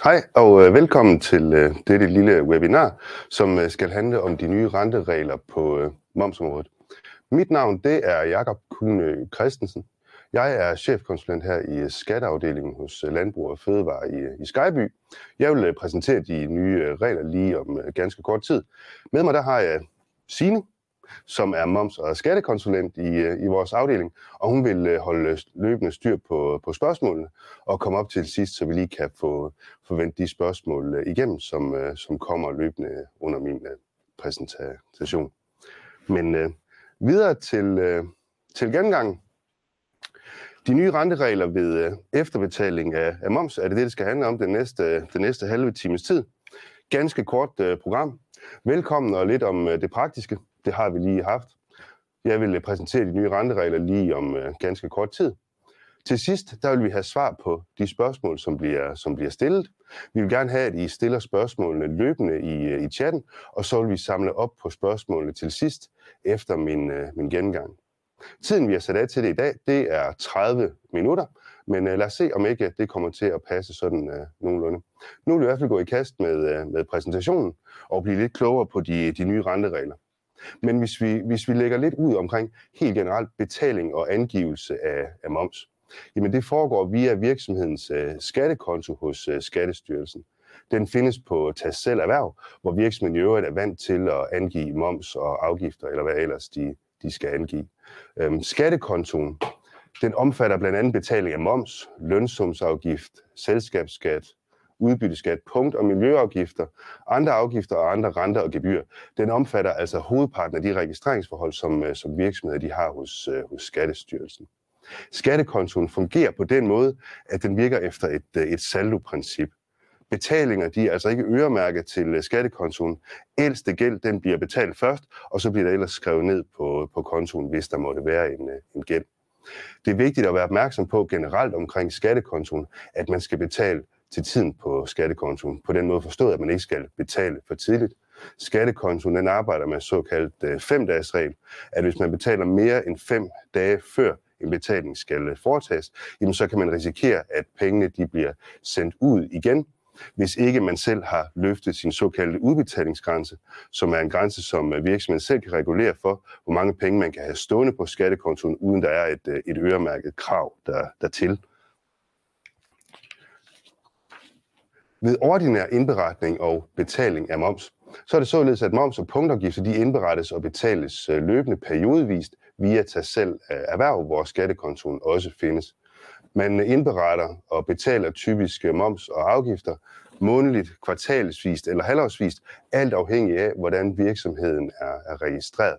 Hej og øh, velkommen til øh, dette lille webinar, som øh, skal handle om de nye renteregler på øh, momsområdet. Mit navn det er Jakob Kuhne Christensen. Jeg er chefkonsulent her i øh, skatteafdelingen hos øh, Landbrug og Fødevare i, øh, i Skyby. Jeg vil øh, præsentere de nye øh, regler lige om øh, ganske kort tid. Med mig der har jeg Signe, som er moms- og skattekonsulent i, øh, i vores afdeling, og hun vil øh, holde løbende styr på, på spørgsmålene og komme op til sidst, så vi lige kan få forvente de spørgsmål øh, igennem, som, som kommer løbende under min præsentation. Men øh, videre til, øh, til gengang. De nye renteregler ved øh, efterbetaling af, af moms, er det det, det skal handle om den næste, den næste halve times tid. Ganske kort øh, program. Velkommen og lidt om øh, det praktiske. Det har vi lige haft. Jeg vil øh, præsentere de nye renteregler lige om øh, ganske kort tid. Til sidst, der vil vi have svar på de spørgsmål, som bliver, som bliver stillet. Vi vil gerne have, at I stiller spørgsmålene løbende i, øh, i chatten, og så vil vi samle op på spørgsmålene til sidst efter min, øh, min gennemgang. Tiden, vi har sat af til det i dag, det er 30 minutter, men øh, lad os se, om ikke øh, det kommer til at passe sådan øh, nogenlunde. Nu vil vi i hvert fald gå i kast med, øh, med præsentationen og blive lidt klogere på de, de nye renteregler. Men hvis vi, hvis vi lægger lidt ud omkring helt generelt betaling og angivelse af, af moms, jamen det foregår via virksomhedens øh, skattekonto hos øh, Skattestyrelsen. Den findes på Tast Selv Erhverv, hvor virksomheden i øvrigt er vant til at angive moms og afgifter, eller hvad ellers de, de skal angive. Øhm, skattekontoen, den omfatter blandt andet betaling af moms, lønsumsafgift, selskabsskat, udbytteskat, punkt- og miljøafgifter, andre afgifter og andre renter og gebyr. Den omfatter altså hovedparten af de registreringsforhold, som, øh, som virksomheder de har hos, øh, hos Skattestyrelsen. Skattekontoen fungerer på den måde, at den virker efter et, øh, et saldo-princip. Betalinger de er altså ikke øremærket til skattekontoen. Ældste gæld den bliver betalt først, og så bliver der ellers skrevet ned på, på kontoen, hvis der måtte være en, en gæld. Det er vigtigt at være opmærksom på generelt omkring skattekontoen, at man skal betale til tiden på skattekontoen. På den måde forstået, at man ikke skal betale for tidligt. Skattekontoen den arbejder med såkaldt øh, 5-dages regel, at hvis man betaler mere end 5 dage før en betaling skal foretages, jamen så kan man risikere, at pengene de bliver sendt ud igen, hvis ikke man selv har løftet sin såkaldte udbetalingsgrænse, som er en grænse, som øh, virksomheden selv kan regulere for, hvor mange penge man kan have stående på skattekontoen, uden der er et, øh, et øremærket krav der, dertil. Ved ordinær indberetning og betaling af moms, så er det således, at moms og punktafgifter de indberettes og betales øh, løbende periodevist via til selv erhverv, hvor skattekontoen også findes. Man indberetter og betaler typisk moms og afgifter månedligt, kvartalsvist eller halvårsvist, alt afhængig af, hvordan virksomheden er, er registreret.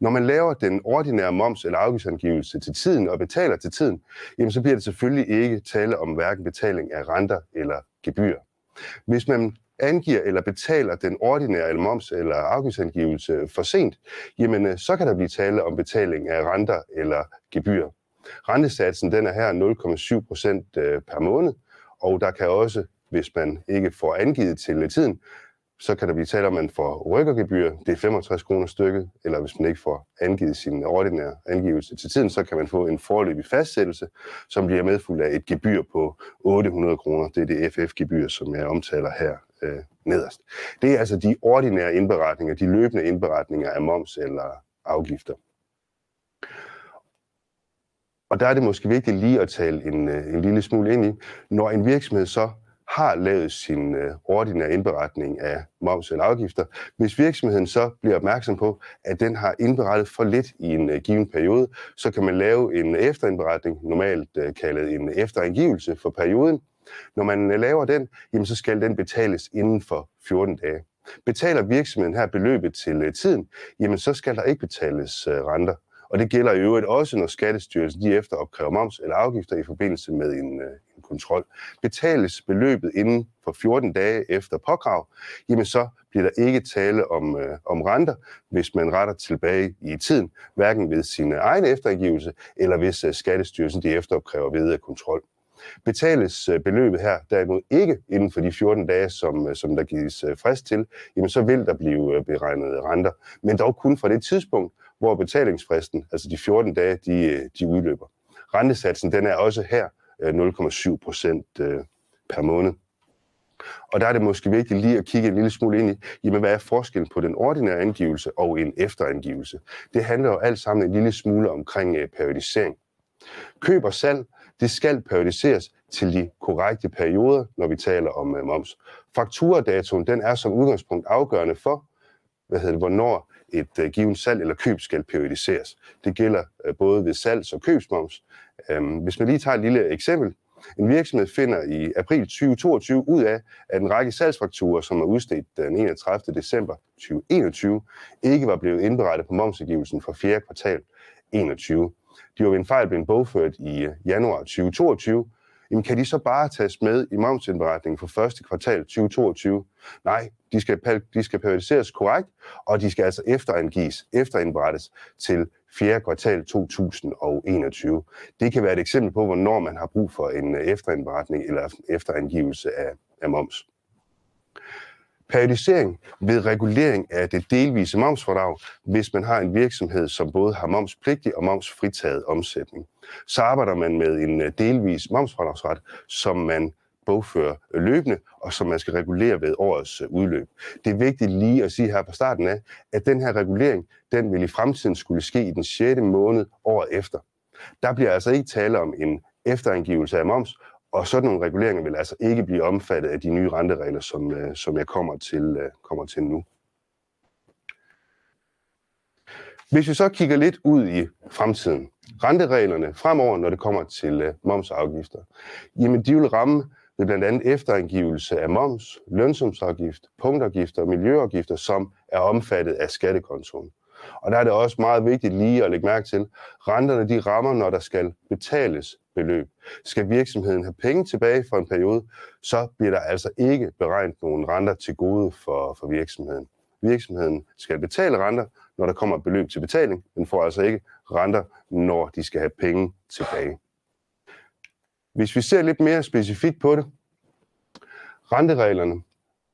Når man laver den ordinære moms- eller afgiftsangivelse til tiden og betaler til tiden, jamen så bliver det selvfølgelig ikke tale om hverken betaling af renter eller gebyr. Hvis man angiver eller betaler den ordinære eller moms- eller afgiftsangivelse for sent, jamen øh, så kan der blive tale om betaling af renter eller gebyr. Rentesatsen den er her 0,7 procent øh, per måned, og der kan også, hvis man ikke får angivet til tiden, så kan der blive tale om, at man får rykkergebyr, det er 65 kroner stykket, eller hvis man ikke får angivet sin ordinære angivelse til tiden, så kan man få en forløbig fastsættelse, som bliver medfuldt af et gebyr på 800 kroner. Det er det FF-gebyr, som jeg omtaler her øh, nederst. Det er altså de ordinære indberetninger, de løbende indberetninger af moms eller afgifter. Og der er det måske vigtigt lige at tale en, øh, en lille smule ind i, når en virksomhed så har lavet sin øh, ordinære indberetning af moms eller afgifter, hvis virksomheden så bliver opmærksom på, at den har indberettet for lidt i en øh, given periode, så kan man lave en efterindberetning, normalt øh, kaldet en efterangivelse for perioden. Når man øh, laver den, jamen, så skal den betales inden for 14 dage. Betaler virksomheden her beløbet til øh, tiden, jamen så skal der ikke betales øh, renter. Og det gælder i øvrigt også, når Skattestyrelsen de efter opkræver moms eller afgifter i forbindelse med en, øh, en kontrol. Betales beløbet inden for 14 dage efter påkrav, jamen så bliver der ikke tale om, øh, om renter, hvis man retter tilbage i tiden, hverken ved sin egen eftergivelse eller hvis øh, Skattestyrelsen de efteropkræver ved øh, kontrol. Betales øh, beløbet her derimod ikke inden for de 14 dage, som, øh, som der gives frist til, jamen så vil der blive beregnet renter, men dog kun fra det tidspunkt, hvor betalingsfristen, altså de 14 dage, de, øh, de udløber. Rentesatsen den er også her øh, 0,7 procent øh, per måned. Og der er det måske vigtigt lige at kigge en lille smule ind i, jamen, hvad er forskellen på den ordinære angivelse og en efterangivelse? Det handler jo alt sammen en lille smule omkring periodisering. Køb og salg, det skal periodiseres til de korrekte perioder, når vi taler om moms. Fakturadatoen, den er som udgangspunkt afgørende for, hvad hedder det, hvornår et øh, givet salg eller køb skal periodiseres. Det gælder øh, både ved salgs- og købsmoms. Øhm, hvis man lige tager et lille eksempel. En virksomhed finder i april 2022 ud af, at en række salgsfakturer, som er udstedt øh, den 31. december 2021, ikke var blevet indberettet på momsudgivelsen for fjerde kvartal 21. De var ved en fejl blevet bogført i øh, januar 2022, jamen kan de så bare tages med i momsindberetningen for første kvartal 2022? Nej, de skal, de skal periodiseres korrekt, og de skal altså efterangives, efterindberettes til fjerde kvartal 2021. Det kan være et eksempel på, hvornår man har brug for en øh, efterindberetning eller efterangivelse af, af moms. Periodisering ved regulering af det delvise momsfordrag, hvis man har en virksomhed, som både har momspligtig og momsfritaget omsætning. Så arbejder man med en øh, delvis momsfordragsret, som man bogfører løbende, og som man skal regulere ved årets øh, udløb. Det er vigtigt lige at sige her på starten af, at den her regulering, den vil i fremtiden skulle ske i den 6. måned året efter. Der bliver altså ikke tale om en efterangivelse af moms, og sådan nogle reguleringer vil altså ikke blive omfattet af de nye renteregler, som, øh, som jeg kommer til, øh, kommer til nu. Hvis vi så kigger lidt ud i fremtiden, rentereglerne fremover, når det kommer til øh, momsafgifter, jamen de vil ramme ved blandt andet efterangivelse af moms, lønsumsafgift, punktafgifter og miljøafgifter, som er omfattet af skattekontoen. Og der er det også meget vigtigt lige at lægge mærke til, renterne de rammer, når der skal betales beløb. Skal virksomheden have penge tilbage for en periode, så bliver der altså ikke beregnet nogen renter til gode for, for virksomheden. Virksomheden skal betale renter, når der kommer et beløb til betaling, men får altså ikke renter, når de skal have penge tilbage. Hvis vi ser lidt mere specifikt på det, rentereglerne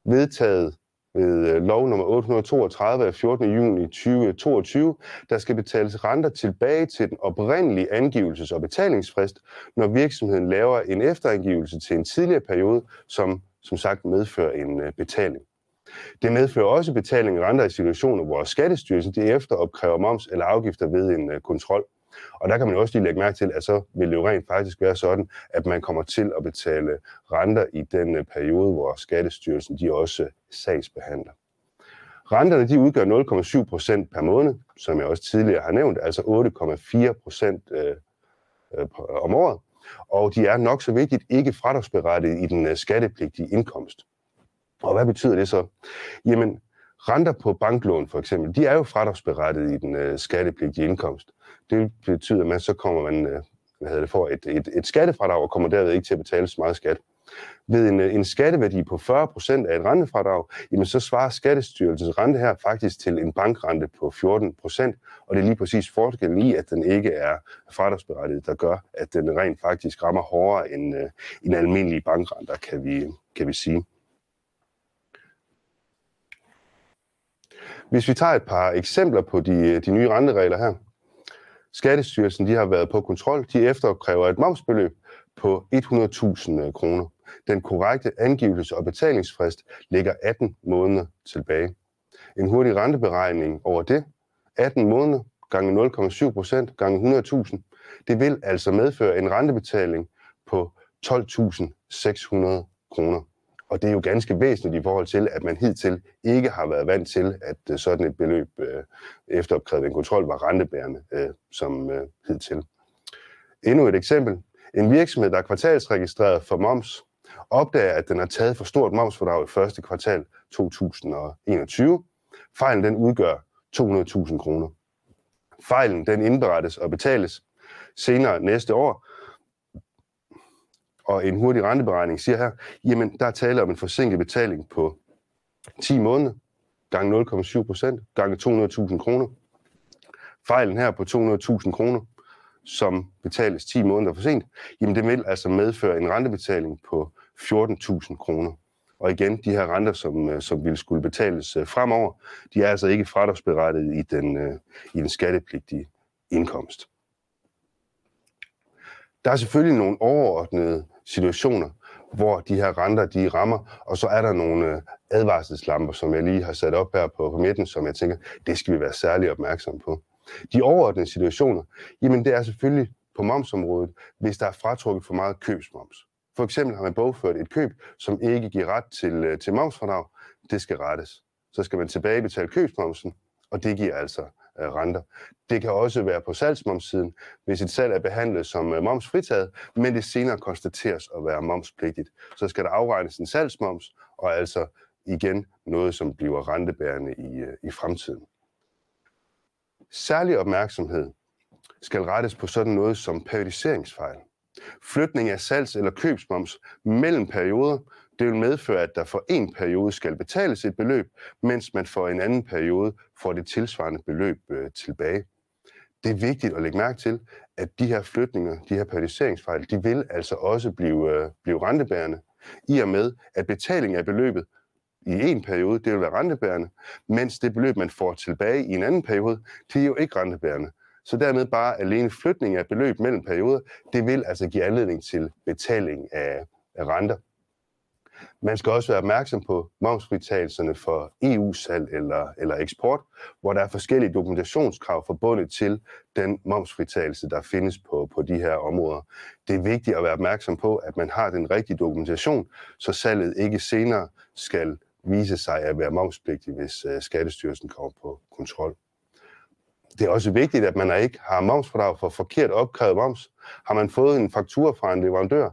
vedtaget ved øh, lov nummer 832 af 14. juni 2022, der skal betales renter tilbage til den oprindelige angivelses- og betalingsfrist, når virksomheden laver en efterangivelse til en tidligere periode, som som sagt medfører en øh, betaling. Det medfører også betaling af renter i situationer, hvor Skattestyrelsen de efter opkræver moms eller afgifter ved en øh, kontrol. Og der kan man også lige lægge mærke til, at så vil det jo rent faktisk være sådan, at man kommer til at betale renter i den øh, periode, hvor Skattestyrelsen de også sagsbehandler. Renterne de udgør 0,7 procent per måned, som jeg også tidligere har nævnt, altså 8,4 procent øh, øh, øh, om året. Og de er nok så vigtigt ikke fradragsberettiget i den øh, skattepligtige indkomst. Og hvad betyder det så? Jamen, renter på banklån for eksempel, de er jo fradragsberettiget i den øh, skattepligtige indkomst. Det betyder, at man så kommer man, øh, hvad hedder det, for et, et, et skattefradrag og kommer derved ikke til at betale så meget skat. Ved en, øh, en skatteværdi på 40% af et rentefradrag, jamen så svarer Skattestyrelsens rente her faktisk til en bankrente på 14%, og det er lige præcis forskellen i, at den ikke er fradragsberettiget, der gør, at den rent faktisk rammer hårdere end, øh, end almindelige bankrenter, kan vi, kan vi sige. Hvis vi tager et par eksempler på de, de nye renteregler her. Skattestyrelsen de har været på kontrol. De efterkræver et momsbeløb på 100.000 øh, kroner. Den korrekte angivelse og betalingsfrist ligger 18 måneder tilbage. En hurtig renteberegning over det, 18 måneder gange 0,7 procent gange 100.000, det vil altså medføre en rentebetaling på 12.600 kroner. Og det er jo ganske væsentligt i forhold til, at man hidtil ikke har været vant til, at øh, sådan et beløb øh, efter opkrævet en kontrol var rentebærende øh, som øh, hidtil. Endnu et eksempel. En virksomhed, der er kvartalsregistreret for moms, opdager, at den har taget for stort momsfordrag i første kvartal 2021. Fejlen den udgør 200.000 kroner. Fejlen den indberettes og betales senere næste år, og en hurtig renteberegning siger her, jamen der er tale om en forsinket betaling på 10 måneder, gange 0,7 procent, gange 200.000 kroner. Fejlen her på 200.000 kroner, som betales 10 måneder for sent, jamen det vil altså medføre en rentebetaling på 14.000 kroner. Og igen, de her renter, som, øh, som ville skulle betales øh, fremover, de er altså ikke fradragsberettet i den, øh, i den skattepligtige indkomst. Der er selvfølgelig nogle overordnede situationer, hvor de her renter de rammer, og så er der nogle øh, advarselslamper, som jeg lige har sat op her på, på midten, som jeg tænker, det skal vi være særlig opmærksom på. De overordnede situationer, jamen det er selvfølgelig på momsområdet, hvis der er fratrukket for meget købsmoms. For eksempel har man bogført et køb, som ikke giver ret til, øh, til momsfradrag. Det skal rettes. Så skal man tilbagebetale købsmomsen, og det giver altså renter. Det kan også være på salgsmomssiden, hvis et salg er behandlet som øh, momsfritaget, men det senere konstateres at være momspligtigt. Så skal der afregnes en salgsmoms, og altså igen noget, som bliver rentebærende i, øh, i fremtiden. Særlig opmærksomhed skal rettes på sådan noget som periodiseringsfejl. Flytning af salgs- eller købsmoms mellem perioder, det vil medføre, at der for en periode skal betales et beløb, mens man for en anden periode får det tilsvarende beløb øh, tilbage. Det er vigtigt at lægge mærke til, at de her flytninger, de her periodiseringsfejl, de vil altså også blive, øh, blive rentebærende, i og med, at betaling af beløbet i en periode, det vil være rentebærende, mens det beløb, man får tilbage i en anden periode, det er jo ikke rentebærende. Så dermed bare alene flytning af beløb mellem perioder, det vil altså give anledning til betaling af, af renter. Man skal også være opmærksom på momsfritagelserne for EU-salg eller, eller eksport, hvor der er forskellige dokumentationskrav forbundet til den momsfritagelse, der findes på, på de her områder. Det er vigtigt at være opmærksom på, at man har den rigtige dokumentation, så salget ikke senere skal vise sig at være momspligtig, hvis øh, Skattestyrelsen kommer på kontrol. Det er også vigtigt, at man ikke har momsfordrag for forkert opkrævet moms. Har man fået en faktura fra en leverandør,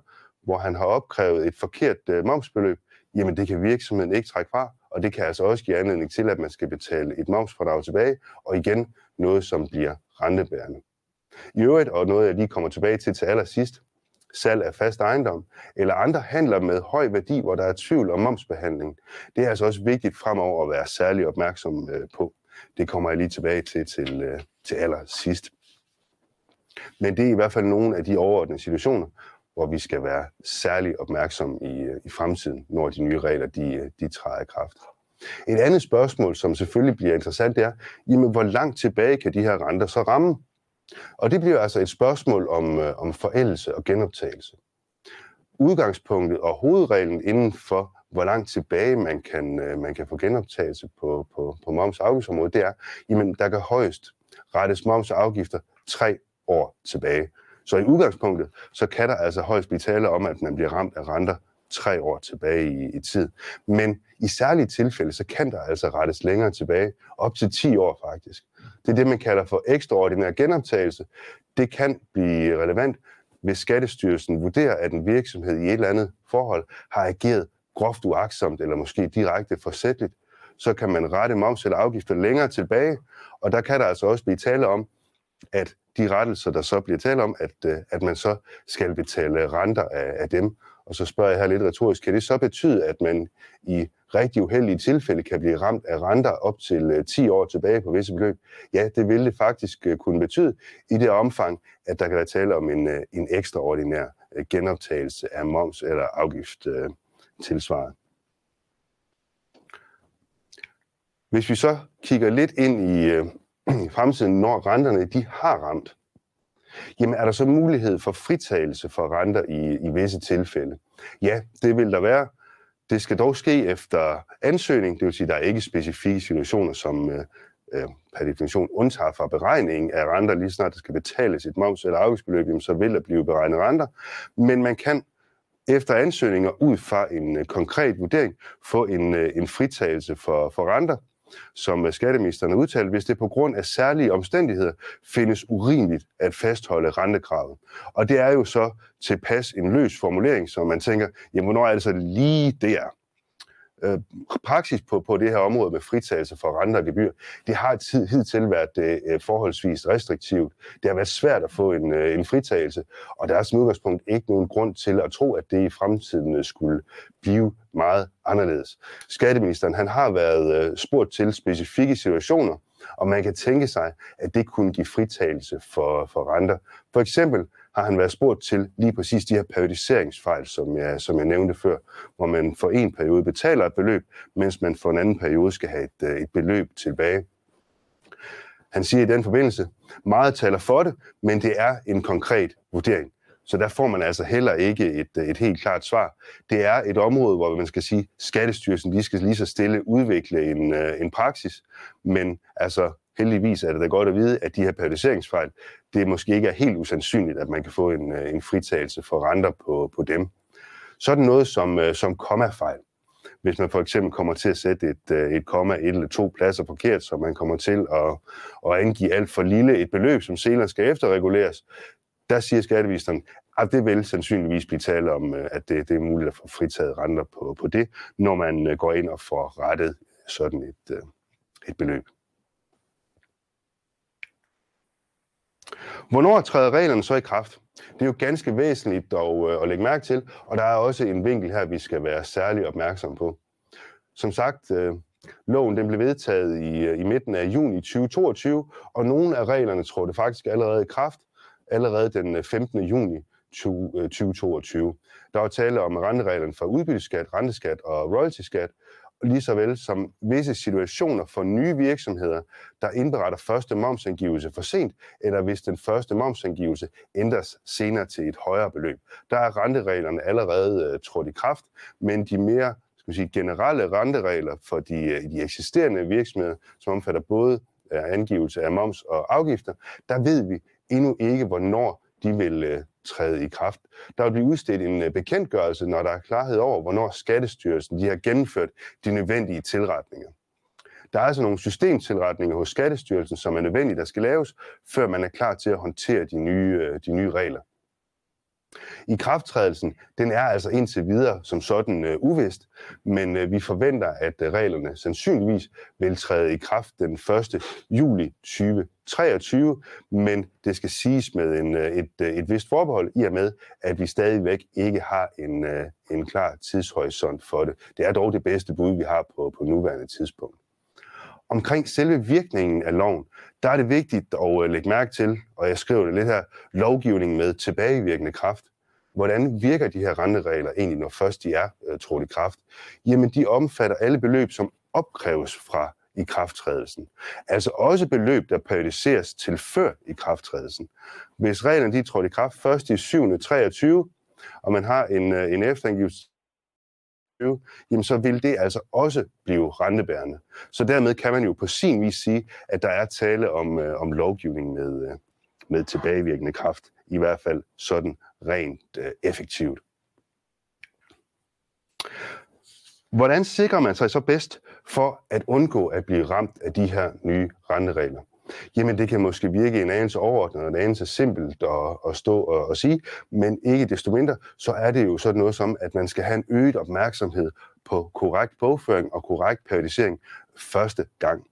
hvor han har opkrævet et forkert øh, momsbeløb, jamen det kan virksomheden ikke trække fra, og det kan altså også give anledning til, at man skal betale et momsfradrag tilbage, og igen noget, som bliver rentebærende. I øvrigt, og noget jeg lige kommer tilbage til til allersidst, salg af fast ejendom, eller andre handler med høj værdi, hvor der er tvivl om momsbehandling. Det er altså også vigtigt fremover at være særlig opmærksom øh, på. Det kommer jeg lige tilbage til til, øh, til allersidst. Men det er i hvert fald nogle af de overordnede situationer, hvor vi skal være særlig opmærksom i, øh, i fremtiden, når de nye regler de, øh, de træder i kraft. Et andet spørgsmål, som selvfølgelig bliver interessant, det er, jamen, hvor langt tilbage kan de her renter så ramme? Og det bliver altså et spørgsmål om, øh, om forældelse og genoptagelse. Udgangspunktet og hovedreglen inden for, hvor langt tilbage man kan, øh, man kan få genoptagelse på, på, på moms- og afgiftsområdet, det er, jamen der kan højst rettes moms- og afgifter tre år tilbage. Så i udgangspunktet, så kan der altså højst blive tale om, at man bliver ramt af renter tre år tilbage i, i tid. Men i særlige tilfælde, så kan der altså rettes længere tilbage, op til 10 år faktisk. Det er det, man kalder for ekstraordinær genoptagelse. Det kan blive relevant, hvis Skattestyrelsen vurderer, at en virksomhed i et eller andet forhold har ageret groft uagtsomt eller måske direkte forsætligt, så kan man rette moms eller afgifter længere tilbage, og der kan der altså også blive tale om, at de rettelser, der så bliver talt om, at, øh, at man så skal betale renter af, af dem. Og så spørger jeg her lidt retorisk, kan det så betyde, at man i rigtig uheldige tilfælde kan blive ramt af renter op til øh, 10 år tilbage på visse beløb? Ja, det vil det faktisk øh, kunne betyde i det omfang, at der kan være tale om en, en ekstraordinær genoptagelse af moms eller afgift tilsvaret. Hvis vi så kigger lidt ind i, i fremtiden, når renterne de har ramt, jamen er der så mulighed for fritagelse for renter i, i visse tilfælde? Ja, det vil der være. Det skal dog ske efter ansøgning, det vil sige, at der er ikke specifikke situationer, som øh, øh, per definition undtager fra beregningen af renter, lige snart der skal betales et moms- eller afgiftsbeløb, så vil der blive beregnet renter. Men man kan efter ansøgninger ud fra en øh, konkret vurdering få en, øh, en fritagelse for, for renter, som øh, skatteministeren har udtalt, hvis det på grund af særlige omstændigheder findes urimeligt at fastholde rentekravet. Og det er jo så tilpas en løs formulering, som man tænker, jamen hvornår er det så lige der? Øh, praksis på, på det her område med fritagelse for renter og gebyr, det har tid, hidtil været øh, øh, forholdsvis restriktivt. Det har været svært at få en, øh, en fritagelse, og der er som udgangspunkt ikke nogen grund til at tro, at det i fremtiden øh, skulle blive meget anderledes. Skatteministeren han har været øh, spurgt til specifikke situationer, og man kan tænke sig, at det kunne give fritagelse for, for renter. For eksempel har han været spurgt til lige præcis de her periodiseringsfejl, som jeg, som jeg nævnte før, hvor man for en periode betaler et beløb, mens man for en anden periode skal have et, øh, et beløb tilbage. Han siger i den forbindelse, meget taler for det, men det er en konkret vurdering. Så der får man altså heller ikke et, øh, et helt klart svar. Det er et område, hvor man skal sige, Skattestyrelsen lige skal lige så stille udvikle en, øh, en praksis, men altså heldigvis er det da godt at vide, at de her periodiseringsfejl, det måske ikke er helt usandsynligt, at man kan få en, øh, en fritagelse for renter på, på dem. Sådan noget som, øh, som kommafejl. Hvis man for eksempel kommer til at sætte et, øh, et komma et eller to pladser forkert, så man kommer til at, at angive alt for lille et beløb, som senere skal efterreguleres, der siger skatteministeren, at det vil sandsynligvis blive tale om, at det, det er muligt at få fritaget renter på, på det, når man går ind og får rettet sådan et, et beløb. Hvornår træder reglerne så i kraft? Det er jo ganske væsentligt dog øh, at lægge mærke til, og der er også en vinkel her, vi skal være særlig opmærksom på. Som sagt, øh, loven den blev vedtaget i, øh, i midten af juni 2022, og nogle af reglerne trådte faktisk allerede i kraft allerede den 15. Juni 2022. Der var tale om rentereglerne for udbytteskat, renteskat og royaltyskat, lige så vel som visse situationer for nye virksomheder, der indberetter første momsangivelse for sent, eller hvis den første momsangivelse ændres senere til et højere beløb. Der er rentereglerne allerede uh, trådt i kraft, men de mere skal sige, generelle renteregler for de, øh, de eksisterende virksomheder, som omfatter både øh, angivelse af moms og afgifter, der ved vi endnu ikke, hvornår de vil øh, træde i kraft. Der vil blive udstedt en øh, bekendtgørelse, når der er klarhed over, hvornår Skattestyrelsen de har gennemført de nødvendige tilretninger. Der er altså nogle systemtilretninger hos Skattestyrelsen, som er nødvendige, der skal laves, før man er klar til at håndtere de nye, øh, de nye regler. I krafttrædelsen, den er altså indtil videre som sådan øh, uvist, men øh, vi forventer, at øh, reglerne sandsynligvis vil træde i kraft den 1. juli 2023, men det skal siges med en, øh, et, øh, et vist forbehold i og med, at vi stadigvæk ikke har en, øh, en klar tidshorisont for det. Det er dog det bedste bud, vi har på, på nuværende tidspunkt. Omkring selve virkningen af loven, der er det vigtigt at øh, lægge mærke til, og jeg skriver det lidt her, lovgivning med tilbagevirkende kraft. Hvordan virker de her renteregler egentlig, når først de er øh, trådt i kraft? Jamen, de omfatter alle beløb, som opkræves fra i krafttrædelsen. Altså også beløb, der periodiseres til før i krafttrædelsen. Hvis reglerne de trådte i kraft først i 7. 23, og man har en, uh, en efterangivelse jamen så vil det altså også blive rentebærende. Så dermed kan man jo på sin vis sige, at der er tale om, øh, om lovgivning med, øh, med tilbagevirkende kraft, i hvert fald sådan rent øh, effektivt. Hvordan sikrer man sig så bedst for at undgå at blive ramt af de her nye renteregler? Jamen det kan måske virke en anelse overordnet og en anelse simpelt at, at stå og, at sige, men ikke desto mindre, så er det jo sådan noget som, at man skal have en øget opmærksomhed på korrekt bogføring og korrekt periodisering første gang.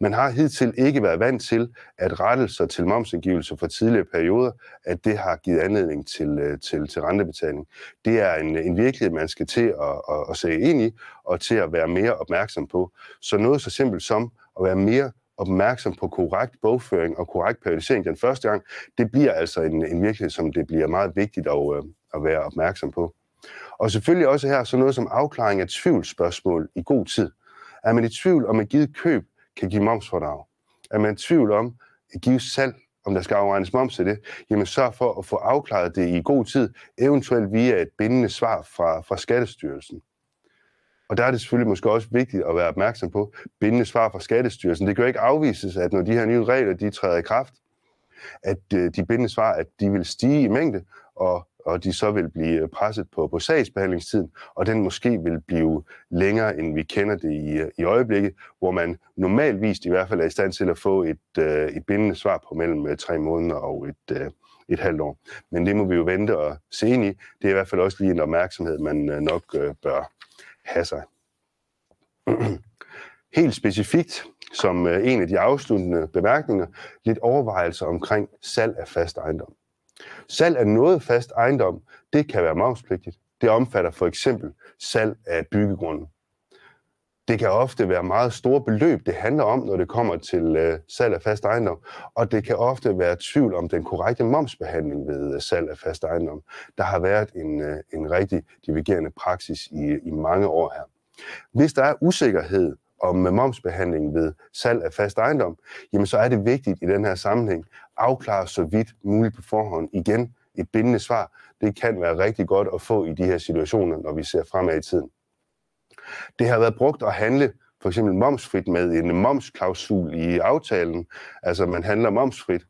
Man har hidtil ikke været vant til, at rettelser til momsindgivelse for tidligere perioder, at det har givet anledning til, øh, til, til rentebetaling. Det er en, en virkelighed, man skal til at, at, at se ind i, og til at være mere opmærksom på. Så noget så simpelt som at være mere opmærksom på korrekt bogføring og korrekt periodisering den første gang, det bliver altså en, en virkelighed, som det bliver meget vigtigt at, øh, at være opmærksom på. Og selvfølgelig også her så noget som afklaring af tvivlsspørgsmål i god tid. Er man i tvivl om et givet køb kan give momsfordrag? Er man i tvivl om et givet salg, om der skal afregnes moms til det, jamen sørg for at få afklaret det i god tid, eventuelt via et bindende svar fra, fra Skattestyrelsen. Og der er det selvfølgelig måske også vigtigt at være opmærksom på bindende svar fra Skattestyrelsen. Det kan jo ikke afvises, at når de her nye regler de træder i kraft, at øh, de bindende svar, at de vil stige i mængde, og, og de så vil blive øh, presset på, på sagsbehandlingstiden, og den måske vil blive længere, end vi kender det i, øh, i øjeblikket, hvor man normalvis i hvert fald er i stand til at få et, øh, et bindende svar på mellem øh, tre måneder og et, et halvt år. Men det må vi jo vente og se ind i. Det er i hvert fald også lige en opmærksomhed, man nok bør have sig. Helt specifikt, som en af de afsluttende bemærkninger, lidt overvejelser omkring salg af fast ejendom. Salg af noget fast ejendom, det kan være momspligtigt. Det omfatter for eksempel salg af byggegrunden. Det kan ofte være meget store beløb, det handler om, når det kommer til øh, salg af fast ejendom, og det kan ofte være tvivl om den korrekte momsbehandling ved øh, salg af fast ejendom. Der har været en, øh, en rigtig divergerende praksis i, i mange år her. Hvis der er usikkerhed om momsbehandling ved salg af fast ejendom, jamen så er det vigtigt i den her sammenhæng afklare så vidt muligt på forhånd igen et bindende svar. Det kan være rigtig godt at få i de her situationer, når vi ser fremad i tiden. Det har været brugt at handle for eksempel momsfrit med en momsklausul i aftalen. Altså man handler momsfrit.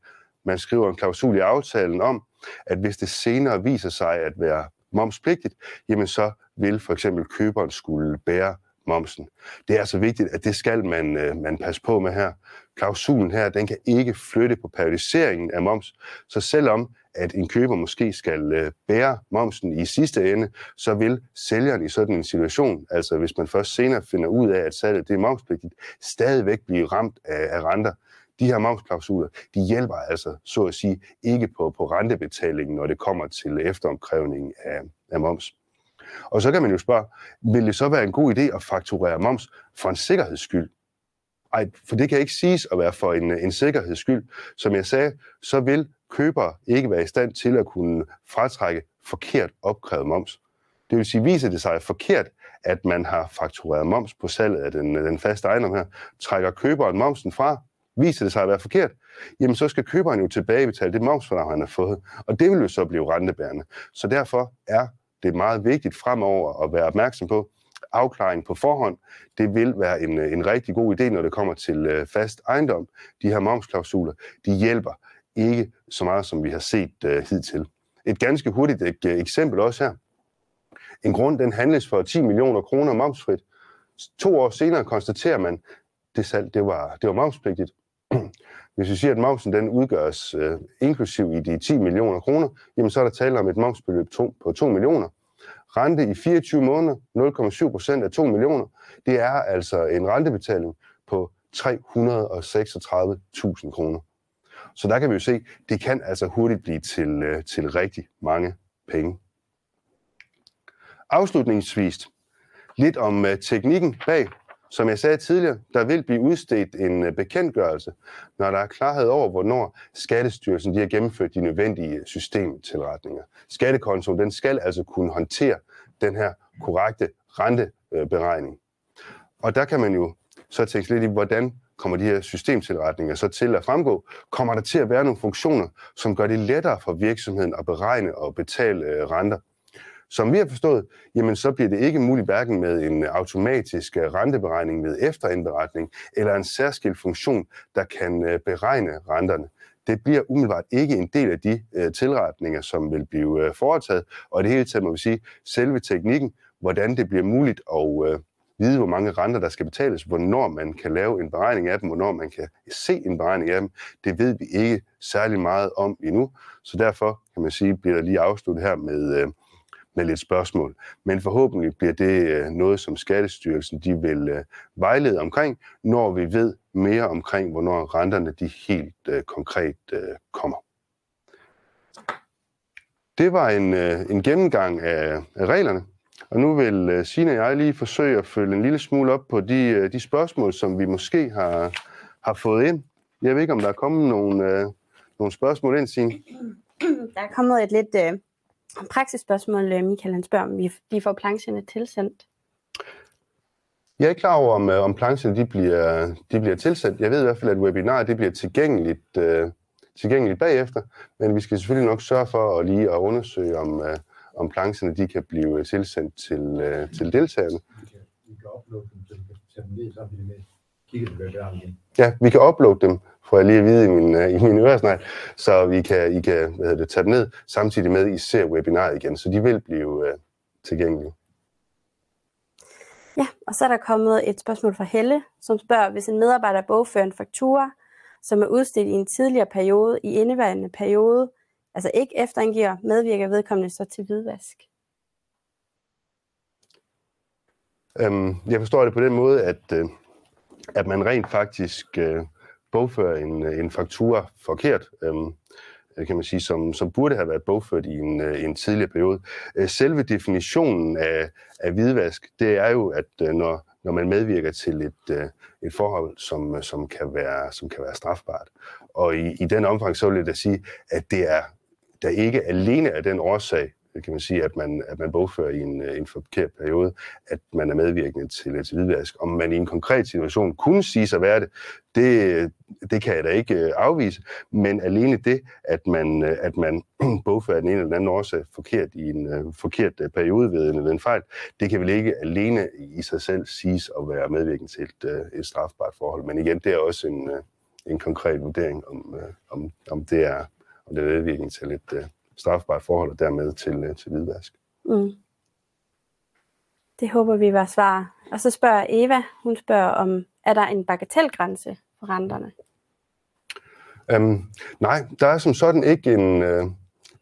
Man skriver en klausul i aftalen om, at hvis det senere viser sig at være momspligtigt, jamen så vil for eksempel køberen skulle bære momsen. Det er altså vigtigt, at det skal man, øh, man passe på med her. Klausulen her, den kan ikke flytte på periodiseringen af moms, så selvom at en køber måske skal øh, bære momsen i sidste ende, så vil sælgeren i sådan en situation, altså hvis man først senere finder ud af, at salget det er momspligtigt, stadigvæk blive ramt af, af renter. De her momsklausuler, de hjælper altså, så at sige, ikke på, på rentebetalingen, når det kommer til efteromkrævningen af, af moms. Og så kan man jo spørge, vil det så være en god idé at fakturere moms for en sikkerheds skyld? Ej, for det kan ikke siges at være for en, en sikkerheds skyld. Som jeg sagde, så vil køber ikke være i stand til at kunne fratrække forkert opkrævet moms. Det vil sige, viser det sig forkert, at man har faktureret moms på salget af den, den faste ejendom her, trækker køberen momsen fra, viser det sig at være forkert, jamen så skal køberen jo tilbagebetale det momsforlag, han har fået, og det vil jo så blive rentebærende. Så derfor er det er meget vigtigt fremover at være opmærksom på, afklaring på forhånd, det vil være en, en rigtig god idé, når det kommer til øh, fast ejendom. De her momsklausuler, de hjælper ikke så meget, som vi har set øh, hidtil. Et ganske hurtigt ek- eksempel også her. En grund, den handles for 10 millioner kroner momsfrit. To år senere konstaterer man, det salg, det var, det var momspligtigt. Hvis vi siger, at momsen den udgøres øh, inklusiv i de 10 millioner kroner, jamen så er der tale om et momsbeløb to, på 2 millioner. Rente i 24 måneder, 0,7 procent af 2 millioner, det er altså en rentebetaling på 336.000 kroner. Så der kan vi jo se, det kan altså hurtigt blive til, øh, til rigtig mange penge. Afslutningsvis lidt om øh, teknikken bag. Som jeg sagde tidligere, der vil blive udstedt en øh, bekendtgørelse, når der er klarhed over, hvornår Skattestyrelsen de har gennemført de nødvendige øh, systemtilretninger. Skattekontoen den skal altså kunne håndtere den her korrekte renteberegning. Og der kan man jo så tænke lidt i, hvordan kommer de her systemtilretninger så til at fremgå, kommer der til at være nogle funktioner, som gør det lettere for virksomheden at beregne og betale øh, renter. Som vi har forstået, jamen så bliver det ikke muligt hverken med en automatisk øh, renteberegning ved efterindberetning eller en særskilt funktion, der kan øh, beregne renterne. Det bliver umiddelbart ikke en del af de øh, tilretninger, som vil blive foretaget, og i det hele taget må vi sige, selve teknikken, hvordan det bliver muligt at vide, hvor mange renter, der skal betales, hvornår man kan lave en beregning af dem, hvornår man kan se en beregning af dem. Det ved vi ikke særlig meget om endnu, så derfor kan man sige, bliver der lige afsluttet her med, øh, med lidt spørgsmål. Men forhåbentlig bliver det øh, noget, som Skattestyrelsen de vil øh, vejlede omkring, når vi ved mere omkring, hvornår renterne de helt øh, konkret kommer. Det var en, en gennemgang af, af reglerne. Og nu vil Sina Signe og jeg lige forsøge at følge en lille smule op på de, de spørgsmål, som vi måske har, har fået ind. Jeg ved ikke, om der er kommet nogle, nogle spørgsmål ind, Signe. Der er kommet et lidt praksisspørgsmål, Michael han spørger, om vi, vi får plancherne tilsendt. Jeg er ikke klar over, om, om plancherne de bliver, de bliver tilsendt. Jeg ved i hvert fald, at webinaret det bliver tilgængeligt, uh, tilgængeligt bagefter, men vi skal selvfølgelig nok sørge for at lige at undersøge, om, uh, om plancherne de kan blive tilsendt til, øh, til deltagerne. Vi kan, uploade dem, så vi kan tage dem ned samtidig med igen. Ja, vi kan uploade dem, får jeg lige at vide i min, uh, i min øresnegl, så vi kan, I kan hvad hedder det, tage dem ned, samtidig med, I ser webinaret igen, så de vil blive uh, tilgængelige. Ja, og så er der kommet et spørgsmål fra Helle, som spørger, hvis en medarbejder bogfører en faktura, som er udstedt i en tidligere periode, i indeværende periode, altså ikke efterangiver, medvirker vedkommende så til hvidvask? Øhm, jeg forstår det på den måde, at, øh, at man rent faktisk øh, bogfører en, øh, en faktura forkert, øhm, øh, kan man sige, som, som burde have været bogført i en, øh, en tidligere periode. Øh, selve definitionen af, af hvidvask, det er jo, at øh, når, når man medvirker til et, øh, et forhold, som, øh, som, kan være, som kan være strafbart. Og i, i den omfang, så vil jeg da sige, at det er der ikke alene af den årsag Øh, kan man sige, at man, at man bogfører i en, øh, en forkert periode, at man er medvirkende til, til hvidvask. Om man i en konkret situation kunne sige sig være det, det, det kan jeg da ikke øh, afvise, men alene det, at man, at man bogfører den ene eller den anden årsag forkert i en uh, forkert periode ved en, ved en fejl, det kan vel ikke alene i sig selv siges at være medvirkende til et, uh, et strafbart forhold. Men igen, det er også en, uh, en konkret vurdering, om, uh, om, om det er om det er medvirkende til et uh, strafbart forhold og dermed til, uh, til hvidvask. Mm. Det håber vi var svar. Og så spørger Eva, hun spørger om, er der en bagatelgrænse for renterne? Um, nej, der er som sådan ikke en, uh,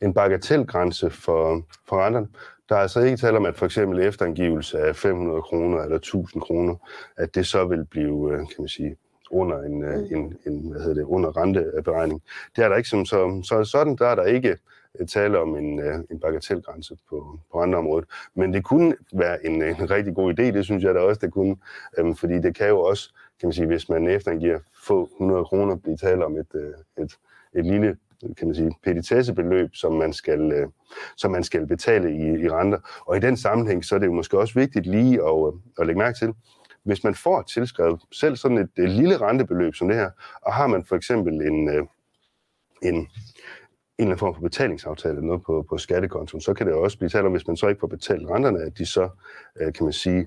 en bagatelgrænse for, for renterne. Der er altså ikke tale om, at for eksempel efterangivelse af 500 kroner eller 1000 kroner, at det så vil blive, uh, kan man sige, under en, uh, en, en hvad hedder det, under renteberegning. Det er der ikke som så, så sådan, der er der ikke tale om en, øh, en bagatelgrænse på, på andre områder. Men det kunne være en, en rigtig god idé, det synes jeg da også, det kunne, Øhm, fordi det kan jo også kan man sige, hvis man eftergiver få 100 kroner, blive tale om et, øh, et, et lille kan man sige, petitessebeløb, som man skal, øh, som man skal betale i, i renter. Og i den sammenhæng, så er det jo måske også vigtigt lige at, at lægge mærke til, hvis man får tilskrevet selv sådan et, et lille rentebeløb som det her, og har man for eksempel en, en, en eller anden form for betalingsaftale eller noget på, på skattekontoen, så kan det også blive talt om, hvis man så ikke får betalt renterne, at de så, øh, kan man sige,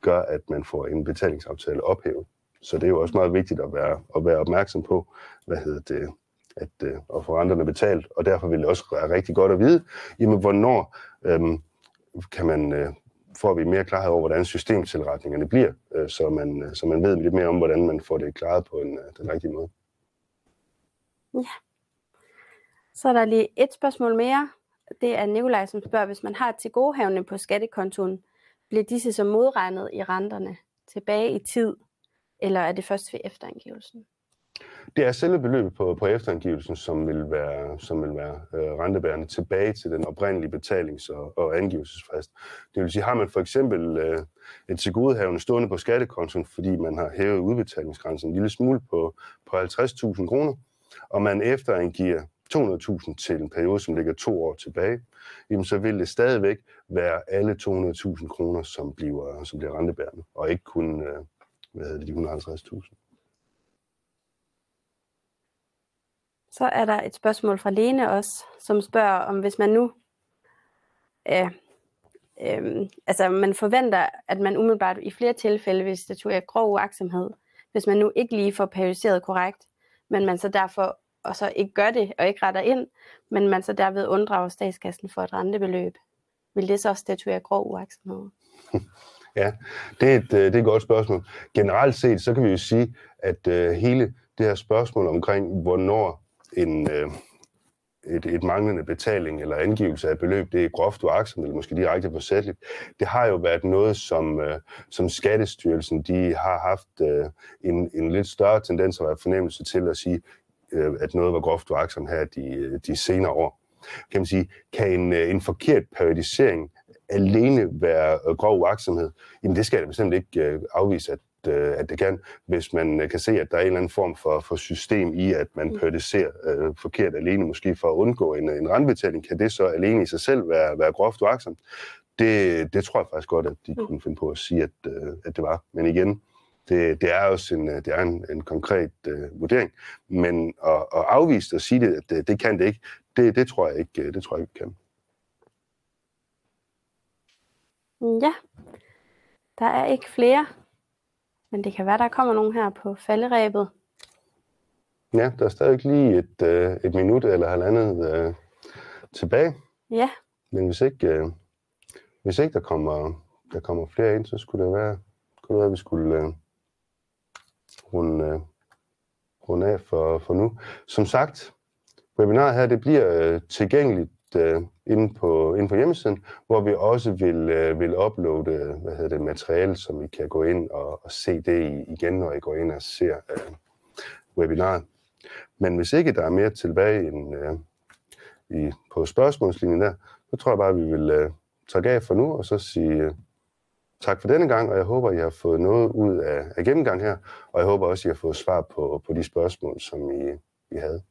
gør, at man får en betalingsaftale ophævet. Så det er jo også meget vigtigt at være, at være opmærksom på, hvad hedder det, at, øh, at få renterne betalt. Og derfor vil det også være rigtig godt at vide, jamen, hvornår øhm, kan man, øh, får vi mere klarhed over, hvordan systemtilretningerne bliver, øh, så, man, øh, så man ved lidt mere om, hvordan man får det klaret på en, øh, den rigtige måde. Ja. Så er der lige et spørgsmål mere. Det er Nikolaj, som spørger, hvis man har til godehavne på skattekontoen, bliver disse så modregnet i renterne tilbage i tid? eller er det først ved efterangivelsen? Det er selve beløbet på, på efterangivelsen, som vil være, som vil være øh, rentebærende tilbage til den oprindelige betalings- og, og angivelsesfrist. Det vil sige, har man for eksempel øh, et tilgodehavende stående på skattekontoen, fordi man har hævet udbetalingsgrænsen en lille smule på, på 50.000 kroner, og man efterangiver 200.000 til en periode, som ligger to år tilbage, jamen så vil det stadigvæk være alle 200.000 kroner, som bliver, som bliver rentebærende, og ikke kun, øh, hvad hedder det, de 150.000. Så er der et spørgsmål fra Lene også, som spørger om, hvis man nu, øh, øh, altså man forventer, at man umiddelbart i flere tilfælde hvis det tog grov uaksomhed, hvis man nu ikke lige får periodiseret korrekt, men man så derfor og så ikke gør det og ikke retter ind, men man så derved unddrager statskassen for et rentebeløb. Vil det så statuere grov uaksomhed? Ja, det er, et, øh, det er et godt spørgsmål. Generelt set, så kan vi jo sige, at øh, hele det her spørgsmål omkring, hvornår en, øh, et, et manglende betaling eller angivelse af beløb, det er groft uagtsomt eller måske direkte forsætteligt, det har jo været noget, som, som Skattestyrelsen de har haft uh, en, en lidt større tendens at være fornemmelse til at sige, uh, at noget var groft uagtsomt her de, de senere år. Kan man sige, kan en, en forkert periodisering alene være øh, grov uaksomhed, jamen det skal jeg bestemt ikke øh, afvise, at, øh, at det kan, hvis man kan se, at der er en eller anden form for, for system i, at man mm. periodiserer øh, forkert alene, måske for at undgå en, en randbetaling, kan det så alene i sig selv være, være groft uaksomt? Det, det tror jeg faktisk godt, at de mm. kunne finde på at sige, at, at det var. Men igen, det, det er også en, det er en, en konkret uh, vurdering. Men at, at afvise det og sige det, at det, det kan det ikke, det, det tror jeg ikke, det tror jeg ikke kan. Ja, der er ikke flere, men det kan være, der kommer nogen her på falderæbet. Ja, der er stadig lige et, øh, et minut eller halvandet øh, tilbage. Ja. Men hvis ikke, øh, hvis ikke der, kommer, der kommer flere ind, så skulle det være, kunne det være at vi skulle øh, runde, øh, runde af for, for nu. Som sagt, webinaret her det bliver øh, tilgængeligt øh, inde, på, inde på hjemmesiden, hvor vi også vil, øh, vil uploade hvad hedder det, materiale, som I kan gå ind og, og se det igen, når I går ind og ser øh, webinaret. Men hvis ikke der er mere tilbage end, øh, i, på spørgsmålslinjen der, så tror jeg bare, at vi vil øh, tage af for nu, og så sige øh, tak for denne gang, og jeg håber, I har fået noget ud af, af gennemgang her, og jeg håber også, I har fået svar på, på de spørgsmål, som I, I havde.